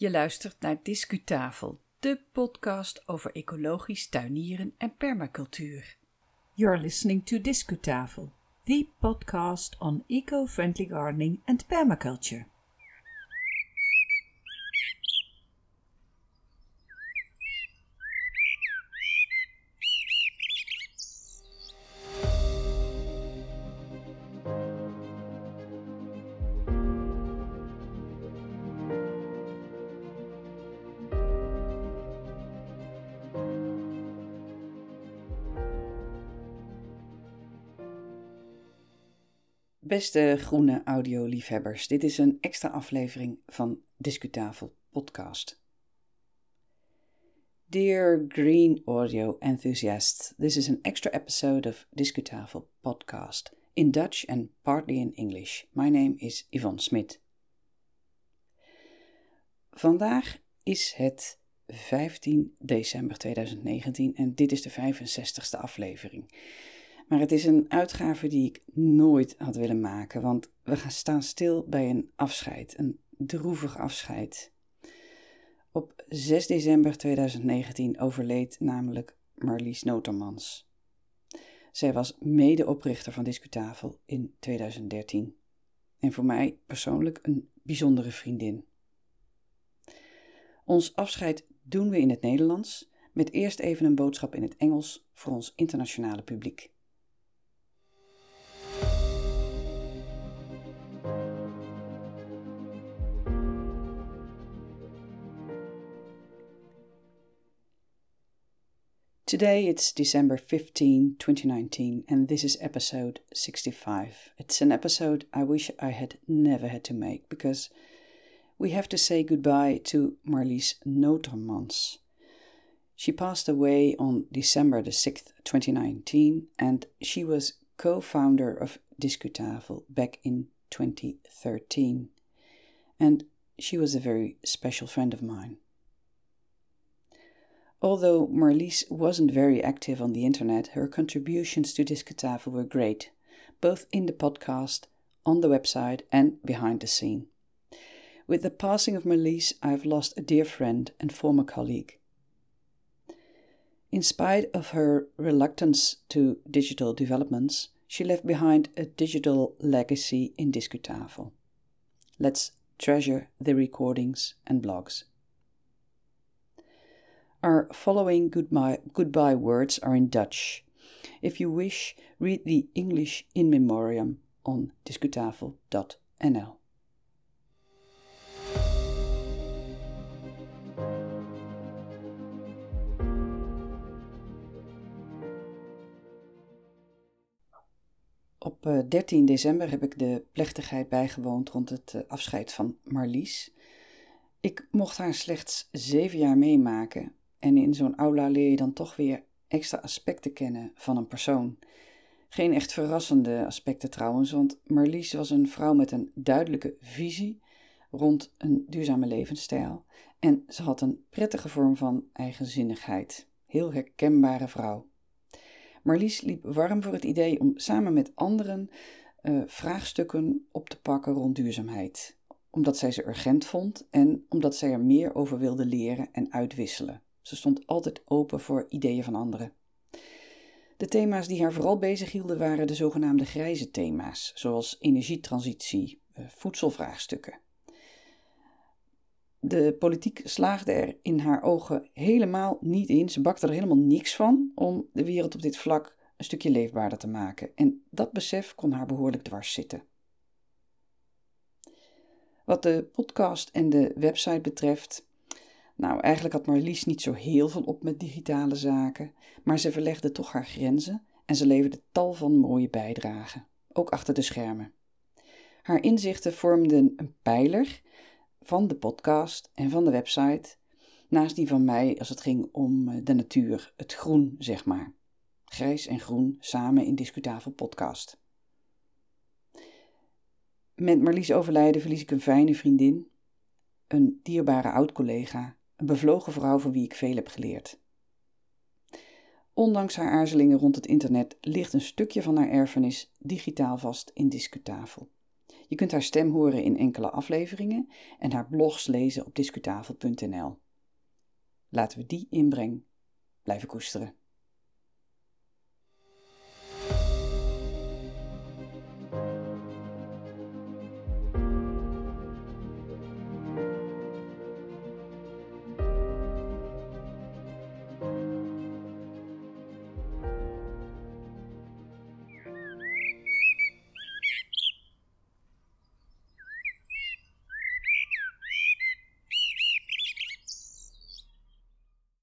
Je luistert naar Discutafel, de podcast over ecologisch tuinieren en permacultuur. You're listening to Discutafel, the podcast on eco-friendly gardening and permaculture. Beste groene audioliefhebbers, dit is een extra aflevering van Discutafel podcast. Dear green audio enthusiasts, this is an extra episode of Discutafel podcast in Dutch and partly in English. My name is Yvonne Smit. Vandaag is het 15 december 2019 en dit is de 65ste aflevering. Maar het is een uitgave die ik nooit had willen maken, want we gaan staan stil bij een afscheid, een droevig afscheid. Op 6 december 2019 overleed namelijk Marlies Notermans. Zij was medeoprichter van Discutafel in 2013 en voor mij persoonlijk een bijzondere vriendin. Ons afscheid doen we in het Nederlands, met eerst even een boodschap in het Engels voor ons internationale publiek. Today it's December 15, 2019, and this is episode 65. It's an episode I wish I had never had to make because we have to say goodbye to Marlies Notermans. She passed away on December the 6th, 2019, and she was co founder of Discutafel back in 2013. And she was a very special friend of mine. Although Marlies wasn't very active on the internet, her contributions to Discutafel were great, both in the podcast, on the website, and behind the scene. With the passing of Marlies, I've lost a dear friend and former colleague. In spite of her reluctance to digital developments, she left behind a digital legacy in Discutafel. Let's treasure the recordings and blogs. Our following goodbye, words are in Dutch. If you wish, read the English in memoriam on discutafel.nl. Op 13 december heb ik de plechtigheid bijgewoond rond het afscheid van Marlies. Ik mocht haar slechts zeven jaar meemaken en in zo'n aula leer je dan toch weer extra aspecten kennen van een persoon. Geen echt verrassende aspecten trouwens, want Marlies was een vrouw met een duidelijke visie rond een duurzame levensstijl en ze had een prettige vorm van eigenzinnigheid. Heel herkenbare vrouw. Marlies liep warm voor het idee om samen met anderen uh, vraagstukken op te pakken rond duurzaamheid, omdat zij ze urgent vond en omdat zij er meer over wilde leren en uitwisselen. Ze stond altijd open voor ideeën van anderen. De thema's die haar vooral bezighielden waren de zogenaamde grijze thema's, zoals energietransitie, eh, voedselvraagstukken. De politiek slaagde er in haar ogen helemaal niet in. Ze bakte er helemaal niks van om de wereld op dit vlak een stukje leefbaarder te maken. En dat besef kon haar behoorlijk dwars zitten. Wat de podcast en de website betreft, nou, eigenlijk had Marlies niet zo heel veel op met digitale zaken, maar ze verlegde toch haar grenzen en ze leverde tal van mooie bijdragen, ook achter de schermen. Haar inzichten vormden een pijler van de podcast en van de website, naast die van mij als het ging om eh, de natuur, het groen, zeg maar. Grijs en groen samen in Discutafel podcast. Met Marlies overlijden verlies ik een fijne vriendin, een dierbare oud-collega een bevlogen vrouw van wie ik veel heb geleerd. Ondanks haar aarzelingen rond het internet ligt een stukje van haar erfenis digitaal vast in Discutafel. Je kunt haar stem horen in enkele afleveringen en haar blogs lezen op discutafel.nl. Laten we die inbreng blijven koesteren.